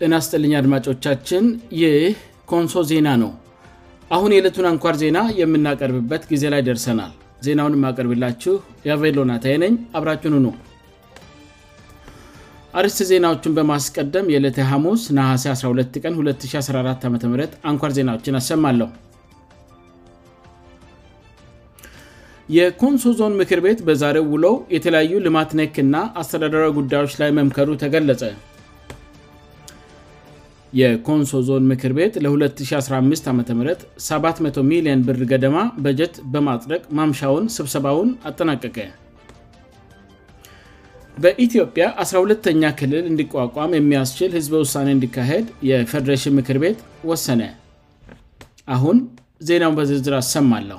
እናስጠልኛ አድማጮቻችን ይህ ኮንሶ ዜና ነው አሁን የዕለቱን አንኳር ዜና የምናቀርብበት ጊዜ ላይ ደርሰናል ዜናውን ማቀርብላችሁ የቬሎናታ ነኝ አብራችን ኑ አርስት ዜናዎቹን በማስቀደም የዕለተ ሐሙስ ናሀሴ 12 ቀን214 ዓ አንኳር ዜናዎችን አሰማለሁ የኮንሶ ዞን ምክር ቤት በዛሬው ውሎው የተለያዩ ልማት ነክና አስተዳደራዊ ጉዳዮች ላይ መምከሩ ተገለጸ የኮንሶ ዞን ምክር ቤት ለ2015 ዓም 700 ሚሊዮን ብር ገደማ በጀት በማጥረቅ ማምሻውን ስብሰባውን አጠናቀቀ በኢትዮጵያ 12ተኛ ክልል እንዲቋቋም የሚያስችል ህዝበ ውሳኔ እንዲካሄድ የፈደሬሽን ምክር ቤት ወሰነ አሁን ዜናው በዝርዝር አሰማለሁ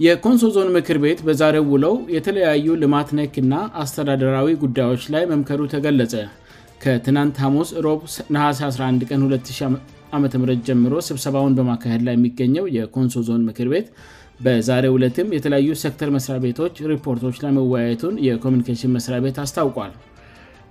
የኮንሶ ዞን ምክር ቤት በዛሬው ውለው የተለያዩ ልማት ነክ ና አስተዳደራዊ ጉዳዮች ላይ መምከሩ ተገለጸ ከትናንት ሐሙስ ሮብ ነሐሴ 11 ቀን200 ዓም ጀምሮ ስብሰባውን በማካሄድ ላይ የሚገኘው የኮንሶ ዞን ምክር ቤት በዛሬ 2ትም የተለያዩ ሰክተር መስሪያ ቤቶች ሪፖርቶች ላይ መወያየቱን የኮሚኒኬሽን መስሪያ ቤት አስታውቋል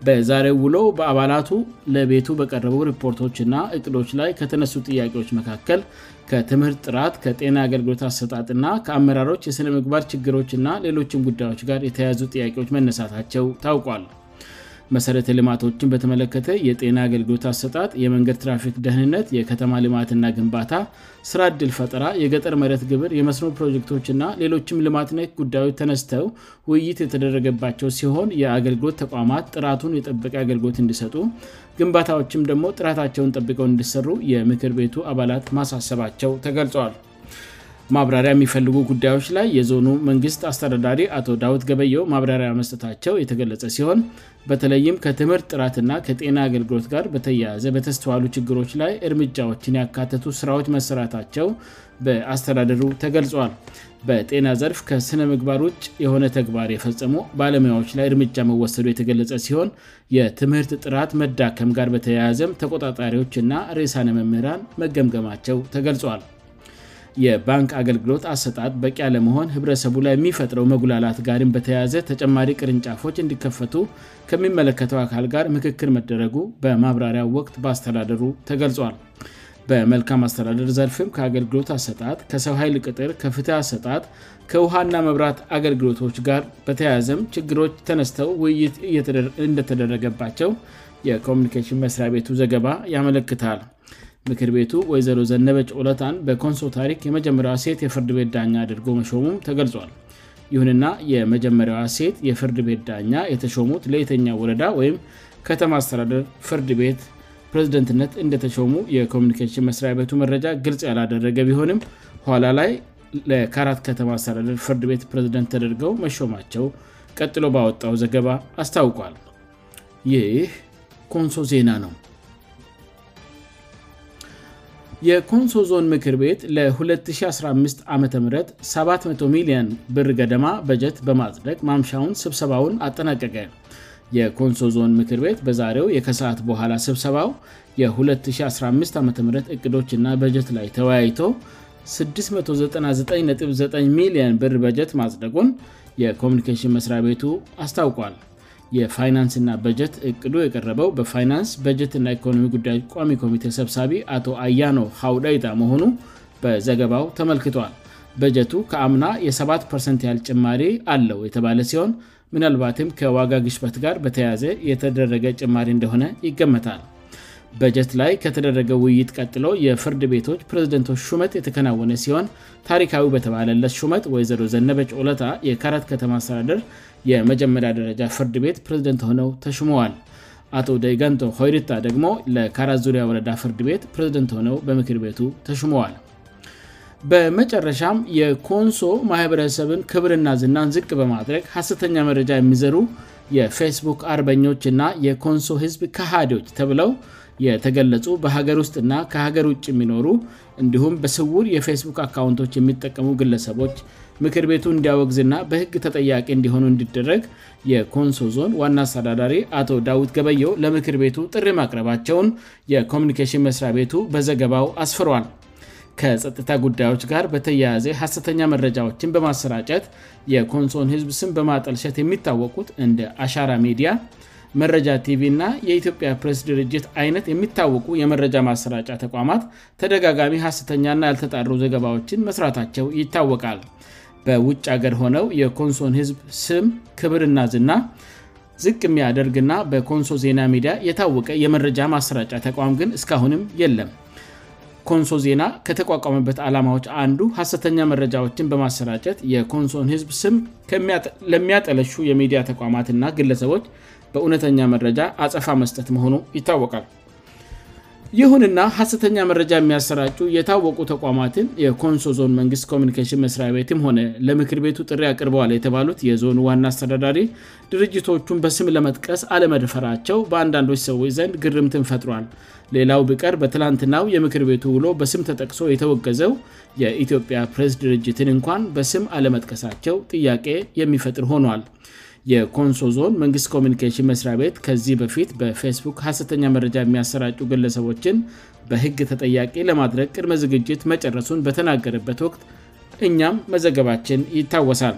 በዛሬው ውሎ በአባላቱ ለቤቱ በቀረበ ሪፖርቶችና እቅዶች ላይ ከተነሱ ጥያቄዎች መካከል ከትምህርት ጥራት ከጤና አገልግሎት አሰጣትና ከአመራሮች የሥነምግባር ችግሮች እና ሌሎችም ጉዳዮች ጋር የተያያዙ ጥያቄዎች መነሳታቸው ታውቋል መሰረተ ልማቶችን በተመለከተ የጤና አገልግሎት አሰጣት የመንገድ ትራፊክ ደህንነት የከተማ ልማትና ግንባታ ስራ እድል ፈጠራ የገጠር መረት ግብር የመስኖር ፕሮጀክቶች እና ሌሎችም ልማትነት ጉዳዮች ተነስተው ውይይት የተደረገባቸው ሲሆን የአገልግሎት ተቋማት ጥራቱን የጠበቂ አገልግሎት እንዲሰጡ ግንባታዎችም ደግሞ ጥራታቸውን ጠብቀውን እንዲሰሩ የምክር ቤቱ አባላት ማሳሰባቸው ተገልጿዋል ማብራሪያ የሚፈልጉ ጉዳዮች ላይ የዞኑ መንግስት አስተዳዳሪ አቶ ዳውት ገበየው ማብራሪያ መስጠታቸው የተገለጸ ሲሆን በተለይም ከትምህርት ጥራትና ከጤና አገልግሎት ጋር በተያያዘ በተስተዋሉ ችግሮች ላይ እርምጃዎችን ያካትቱ ስራዎች መሰራታቸው በአስተዳደሩ ተገልጿል በጤና ዘርፍ ከስነ ምግባሮጭ የሆነ ተግባር የፈጸሙ በአለሙያዎች ላይ እርምጃ መወሰዱ የተገለጸ ሲሆን የትምህርት ጥራት መዳከም ጋር በተያያዘም ተቆጣጣሪዎችእና ሬሳነ መምህራን መገምገማቸው ተገልጿል የባንክ አገልግሎት አሰጣት በቂያ ለመሆን ህብረሰቡ ላይ የሚፈጥረው መጉላላት ጋሪም በተያያዘ ተጨማሪ ቅርንጫፎች እንዲከፈቱ ከሚመለከተው አካል ጋር ምክክር መደረጉ በማብራሪያ ወቅት በስተዳደሩ ተገልጿል በመልካም አስተዳደር ዘርፍም ከአገልግሎት አሰጣት ከሰው ኃይል ቅጥር ከፍትህ አሰጣት ከውሃና መብራት አገልግሎቶች ጋር በተያያዘም ችግሮች ተነስተው ውይይት እንደተደረገባቸው የኮሚኒኬሽን መስሪያ ቤቱ ዘገባ ያመለክታል ምክር ቤቱ ወይዘሮ ዘነበጭ ወለታን በኮንሶ ታሪክ የመጀመሪው ሴት የፍርድ ቤት ዳኛ አድርጎ መሾሙም ተገልጿል ይሁንና የመጀመሪያው ሴት የፍርድ ቤት ዳኛ የተሾሙት ለየተኛ ወረዳ ወይም ከተማ አስተዳደር ፍርድ ቤት ፕሬዝደንትነት እንደተሾሙ የኮሚኒኬሽን መስሪያ ቤቱ መረጃ ግልጽ ያላደረገ ቢሆንም ኋላ ላይ ለካራት ከተማ አስተዳደር ፍርድ ቤት ፕሬዝደንት ተደርገው መሾማቸው ቀጥሎ ባወጣው ዘገባ አስታውቋል ይህ ኮንሶ ዜና ነው የኮንሶ ዞን ምክር ቤት ለ2015 ዓም 700 ሚሊየን ብር ገደማ በጀት በማጽደግ ማምሻውን ስብሰባውን አጠናቀቀ የኮንሶ ዞን ምክር ቤት በዛሬው የከሰዓት በኋላ ስብሰባው የ2015 ዓ ም እቅዶችእና በጀት ላይ ተወያይተው 6999 ሚሊየን ብር በጀት ማጽደቁን የኮሚኒኬሽን መሥሪያ ቤቱ አስታውቋል የፋይናንስእና በጀት እቅዱ የቀረበው በፋይናንስ በጀት እና ኢኮኖሚ ጉዳይ ቋሚ ኮሚቴ ሰብሳቢ አቶ አያኖ ሐውደይጣ መሆኑ በዘገባው ተመልክቷል በጀቱ ከአምና የ7 ያህል ጭማሪ አለው የተባለ ሲሆን ምናልባትም ከዋጋ ግሽበት ጋር በተያዘ የተደረገ ጭማሪ እንደሆነ ይገመታል በጀት ላይ ከተደረገ ውይይት ቀጥሎ የፍርድ ቤቶች ፕሬዝደንቶች ሹመት የተከናወነ ሲሆን ታሪካዊ በተባለለስ ሹመት ወይዘሮ ዘነበች ለታ የካረት ከተማ አስተዳደር የመጀመሪያ ደረጃ ፍርድ ቤት ፕሬዝደንት ሆነው ተሽመዋል አቶ ደጋንቶ ሆይርታ ደግሞ ለካራ ዙሪያ ወረዳ ፍርድ ቤት ፕሬዝደንት ሆነው በምክር ቤቱ ተሽመዋል በመጨረሻም የኮንሶ ማህበረሰብን ክብርና ዝናን ዝቅ በማድረግ ሀሰተኛ መረጃ የሚዘሩ የፌስቡክ አርበኞች እና የኮንሶ ህዝብ ካሃዲዎች ተብለው የተገለጹ በሀገር ውስጥእና ከሀገር ውጭ የሚኖሩ እንዲሁም በስውር የፌስቡክ አካውንቶች የሚጠቀሙ ግለሰቦች ምክር ቤቱ እንዲያወግዝ እና በህግ ተጠያቄ እንዲሆኑ እንዲደረግ የኮንሶ ዞን ዋና አስተዳዳሪ አቶ ዳዊት ገበዮ ለምክር ቤቱ ጥሪ ማቅረባቸውን የኮሚኒኬሽን መስሪያ ቤቱ በዘገባው አስፍሯል ከጸጥታ ጉዳዮች ጋር በተያያዘ ሀሰተኛ መረጃዎችን በማሰራጨት የኮንሶን ህዝብ ስም በማጠልሸት የሚታወቁት እንደ አሻራ ሚዲያ መረጃ ቲቪእና የኢትዮጵያ ፕሬስ ድርጅት አይነት የሚታወቁ የመረጃ ማሰራጫ ተቋማት ተደጋጋሚ ሀሰተኛና ያልተጣሩ ዘገባዎችን መስራታቸው ይታወቃል በውጭ ሀገር ሆነው የኮንሶን ህዝብ ስም ክብርና ዝና ዝቅየሚያደርግ ና በኮንሶ ዜና ሚዲያ የታወቀ የመረጃ ማሰራጫ ተቋም ግን እስካሁንም የለም ኮንሶ ዜና ከተቋቋመበት አላማዎች አንዱ ሀሰተኛ መረጃዎችን በማሰራጨት የኮንሶን ዝብ ስም ለሚያጠለሹ የሚዲያ ተቋማት ና ግለሰቦች በእውነተኛ መረጃ አፀፋ መስጠት መሆኑ ይታወቃል ይሁንና ሀሰተኛ መረጃ የሚያሰራጩ የታወቁ ተቋማትን የኮንሶ ዞን መንግስት ኮሚኒኬሽን መስሪያ ቤትም ሆነ ለምክር ቤቱ ጥሪ አቅርበዋል የተባሉት የዞኑ ዋና አስተዳዳሪ ድርጅቶቹን በስም ለመጥቀስ አለመድፈራቸው በአንዳንዶች ሰዎች ዘንድ ግርምትን ፈጥሯል ሌላው ብቀር በትላንትናው የምክር ቤቱ ውሎ በስም ተጠቅሶ የተወገዘው የኢትዮጵያ ፕሬስ ድርጅትን እንኳን በስም አለመጥቀሳቸው ጥያቄ የሚፈጥር ሆኗል የኮንሶ ዞን መንግስት ኮሚኒኬሽን መስሪያ ቤት ከዚህ በፊት በፌስቡክ ሀሰተኛ መረጃ የሚያሰራጩ ግለሰቦችን በህግ ተጠያቂ ለማድረግ ቅድመ ዝግጅት መጨረሱን በተናገረበት ወቅት እኛም መዘገባችን ይታወሳል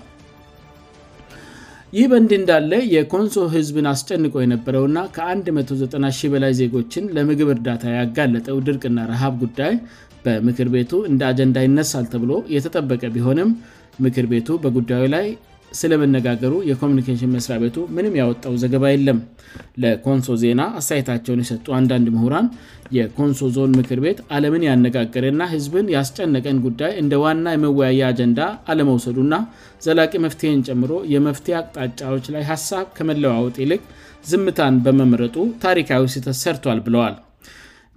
ይህ በእንድ እንዳለ የኮንሶ ህዝብን አስጨንቆ የነበረውና ከ190 በላይ ዜጎችን ለምግብ እርዳታ ያጋለጠው ድርቅና ረሃብ ጉዳይ በምክር ቤቱ እንደ አጀንዳ ይነሳል ተብሎ የተጠበቀ ቢሆንም ምክር ቤቱ በጉዳዩ ላይ ስለመነጋገሩ የኮሚኒኬሽን መስሪያ ቤቱ ምንም ያወጣው ዘገባ የለም ለኮንሶ ዜና አስተየታቸውን የሰጡ አንዳንድ ምሁራን የኮንሶ ዞን ምክር ቤት አለምን ያነጋገረና ህዝብን ያስጨነቀን ጉዳይ እንደ ዋና የመወያየ አጀንዳ አለመውሰዱና ዘላቂ መፍትሄን ጨምሮ የመፍትሄ አቅጣጫዎች ላይ ሀሳብ ከመለዋወጥ ይልቅ ዝምታን በመምረጡ ታሪካዊ ስተት ሰርቷል ብለዋል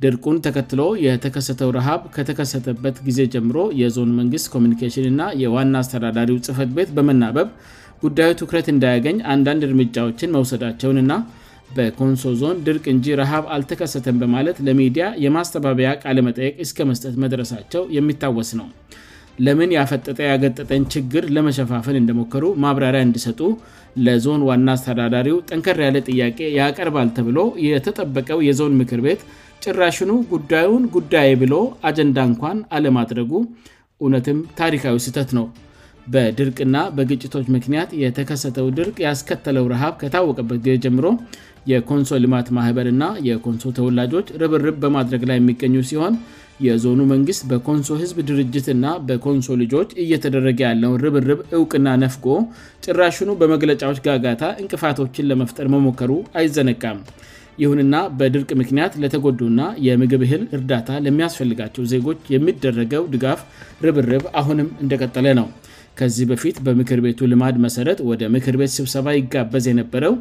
ድርቁን ተከትሎ የተከሰተው ረሃብ ከተከሰተበት ጊዜ ጀምሮ የዞን መንግስት ኮሚኒኬሽን እና የዋና አስተዳዳሪው ጽፈት ቤት በመናበብ ጉዳዩ ትኩረት እንዳያገኝ አንዳንድ እርምጃዎችን መውሰዳቸውን እና በኮንሶ ዞን ድርቅ እንጂ ረሃብ አልተከሰተም በማለት ለሚዲያ የማስተባበያ ቃለ መጠየቅ እስከ መስጠት መድረሳቸው የሚታወስ ነው ለምን ያፈጠጠ ያገጠጠኝ ችግር ለመሸፋፈን እንደሞከሩ ማብራሪያ እንዲሰጡ ለዞን ዋና አስተዳዳሪው ጠንከር ያለ ጥያቄ ያቀርባል ተብሎ የተጠበቀው የዞን ምክር ቤት ጭራሽኑ ጉዳዩን ጉዳይ ብሎ አጀንዳ እንኳን አለማድረጉ እውነትም ታሪካዊ ስህተት ነው በድርቅና በግጭቶች ምክንያት የተከሰተው ድርቅ ያስከተለው ረሃብ ከታወቀበት ጊዜ ጀምሮ የኮንሶ ልማት ማህበርና የኮንሶ ተወላጆች ርብርብ በማድረግ ላይ የሚገኙ ሲሆን የዞኑ መንግስት በኮንሶ ህዝብ ድርጅትእና በኮንሶ ልጆች እየተደረገ ያለውን ርብርብ እውቅና ነፍጎ ጭራሽኑ በመግለጫዎች ጋጋታ እንቅፋቶችን ለመፍጠር መሞከሩ አይዘነጋም ይሁንና በድርቅ ምክንያት ለተጎዱና የምግብ ህል እርዳታ ለሚያስፈልጋቸው ዜጎች የሚደረገው ድጋፍ ርብርብ አሁንም እንደቀጠለ ነው ከዚህ በፊት በምክር ቤቱ ልማድ መሠረት ወደ ምክር ቤት ስብሰባ ይጋበዝ የነበረው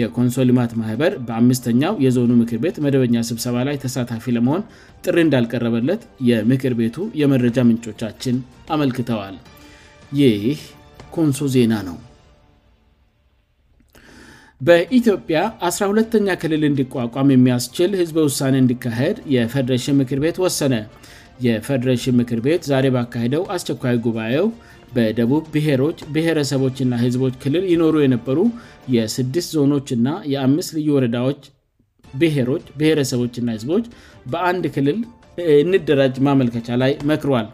የኮንሶ ልማት ማህበር በአምስተኛው የዞኑ ምክር ቤት መደበኛ ስብሰባ ላይ ተሳታፊ ለመሆን ጥሪ እንዳልቀረበለት የምክር ቤቱ የመረጃ ምንጮቻችን አመልክተዋል ይይህ ኮንሶ ዜና ነው በኢትዮጵያ 1ራሁለተኛ ክልል እንዲቋቋም የሚያስችል ህዝበ ውሳኔ እንዲካሄድ የፈዴሬሽን ምክር ቤት ወሰነ የፈደሬሽን ምክር ቤት ዛሬ ባካሄደው አስቸኳይ ጉባኤው በደቡብ ብሔሮች ብሔረሰቦችና ህዝቦች ክልል ይኖሩ የነበሩ የስድስት ዞኖች እና የአምስት ልዩ ወረዳዎች ብሔሮች ብሔሰቦችና ህዝቦች በአንድ ክልል እንደራጅ ማመልከቻ ላይ መክሯል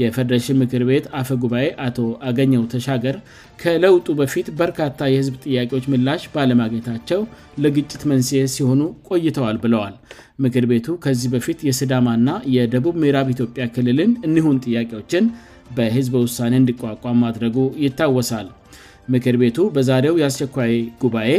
የፈደረሽን ምክር ቤት አፈ ጉባኤ አቶ አገኘው ተሻገር ከለውጡ በፊት በርካታ የህዝብ ጥያቄዎች ምላሽ ባለማግኘታቸው ለግጭት መንስሄ ሲሆኑ ቆይተዋል ብለዋል ምክር ቤቱ ከዚህ በፊት የስዳማ ና የደቡብ ምራብ ኢትዮጵያ ክልልን እዲሁን ጥያቄዎችን በህዝበ ውሳኔ እንዲቋቋም ማድረጉ ይታወሳል ምክር ቤቱ በዛሬው የአስቸኳይ ጉባኤ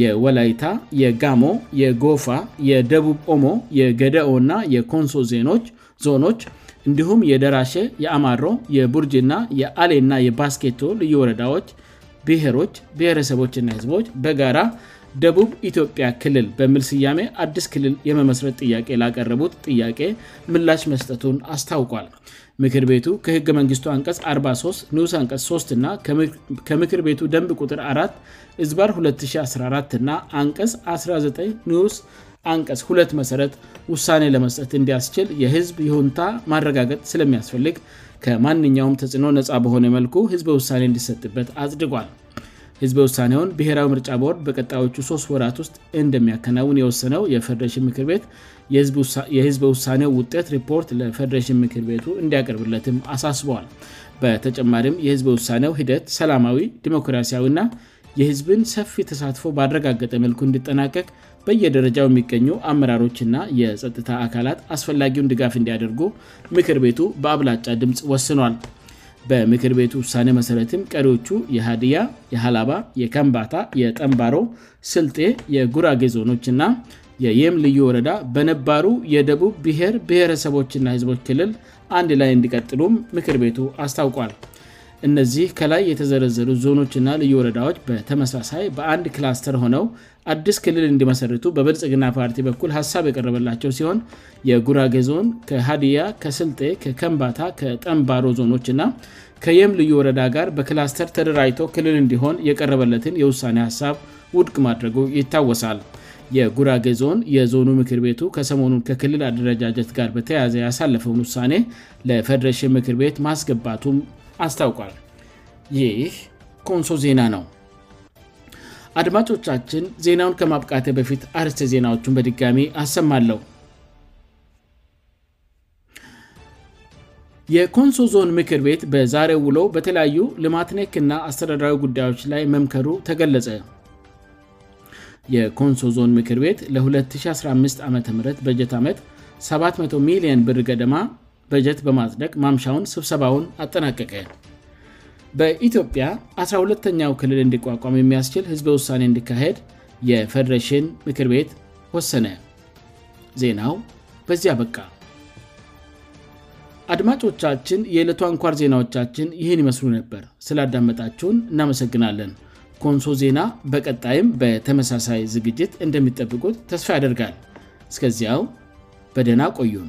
የወላይታ የጋሞ የጎፋ የደቡብ ኦሞ የገደኦእና የኮንሶ ዜኖች ዞኖች እንዲሁም የደራሼ የአማሮ የቡርጅና የአሌና የባስኬቶ ልዩ ወረዳዎች ብሔሮች ብሔረሰቦችና ህዝቦች በጋራ ደቡብ ኢትዮጵያ ክልል በሚል ስያሜ አዲስ ክልል የመመስረጥ ጥያቄ ላቀረቡት ጥያቄ ምላሽ መስጠቱን አስታውቋል ምክር ቤቱ ከህግ መንግስቱ አንቀስ 43 ኒስ ንቀስ 3 እና ከምክር ቤቱ ደንብ ቁጥር አራት ዝባር 2014 ና አንቀስ 19 ኒዩስ አንቀስ ሁለት መሠረት ውሳኔ ለመስጠት እንዲያስችል የህዝብ የሁንታ ማረጋገጥ ስለሚያስፈልግ ከማንኛውም ተጽዕኖ ነጻ በሆነ መልኩ ህዝበ ውሳኔ እንዲሰጥበት አጽድቋል ህዝበ ውሳኔውን ብሔራዊ ምርጫ ቦርድ በቀጣዮቹ ሶስት ወራት ውስጥ እንደሚያከናውን የወሰነው የፈደረን ምክር ቤት የህዝብ ውሳኔው ውጤት ሪፖርት ለፈደረሽን ምክር ቤቱ እንዲያቀርብለትም አሳስበዋል በተጨማሪም የህዝበ ውሳኔው ሂደት ሰላማዊ ዲሞክራሲያዊእና የህዝብን ሰፊ ተሳትፎ በድረጋገጠ መልኩ እንድጠናቀቅ በየደረጃው የሚገኙ አመራሮችና የፀጥታ አካላት አስፈላጊውን ድጋፍ እንዲያደርጉ ምክር ቤቱ በአብላጫ ድምፅ ወስኗል በምክር ቤቱ ውሳኔ መሠረትም ቀሪዎቹ የሃዲያ የሀላባ የከንባታ የጠንባሮ ስልጤ የጉራጌ ዞኖች እና የየም ልዩ ወረዳ በነባሩ የደቡብ ብሔር ብሔረሰቦችና ህዝቦች ክልል አንድ ላይ እንዲቀጥሉም ምክር ቤቱ አስታውቋል እነዚህ ከላይ የተዘረዘሩ ዞኖችና ልዩ ወረዳዎች በተመሳሳይ በአንድ ክላስተር ሆነው አዲስ ክልል እንዲመሠረቱ በበልጽግና ፓርቲ በኩል ሀሳብ የቀረበላቸው ሲሆን የጉራጌ ዞን ከሃዲያ ከስልጤ ከከንባታ ከጠንባሮ ዞኖችእና ከየም ልዩ ወረዳ ጋር በክላስተር ተደራጅቶ ክልል እንዲሆን የቀረበለትን የውሳኔ ሀሳብ ውድቅ ማድረጉ ይታወሳል የጉራጌ ዞን የዞኑ ምክር ቤቱ ከሰሞኑን ከክልል አደረጃጀት ጋር በተያዘ ያሳለፈውን ውሳኔ ለፈደረሽን ምክር ቤት ማስገባቱም አስታውቋል ይህ ኮንሶ ዜና ነው አድማጮቻችን ዜናውን ከማብቃት በፊት አርስተ ዜናዎቹን በድጋሚ አሰማለሁ የኮንሶ ዞን ምክር ቤት በዛሬ ውሎ በተለያዩ ልማት ኔክና አስተዳድራዊ ጉዳዮች ላይ መምከሩ ተገለጸ የኮንሶ ዞን ምክር ቤት ለ2015 ዓ ም በጀት ዓመት 700 ሚሊየን ብር ገደማ በጀት በማጽደግ ማምሻውን ስብሰባውን አጠናቀቀ በኢትዮጵያ 12ተኛው ክልል እንዲቋቋም የሚያስችል ህዝበ ውሳኔ እንዲካሄድ የፌደሬሽን ምክር ቤት ወሰነ ዜናው በዚህ አበቃ አድማጮቻችን የዕለቱ አንኳር ዜናዎቻችን ይህን ይመስሉ ነበር ስላዳመጣችሁን እናመሰግናለን ኮንሶ ዜና በቀጣይም በተመሳሳይ ዝግጅት እንደሚጠብቁት ተስፋ ያደርጋል እስከዚያው በደና ቆዩም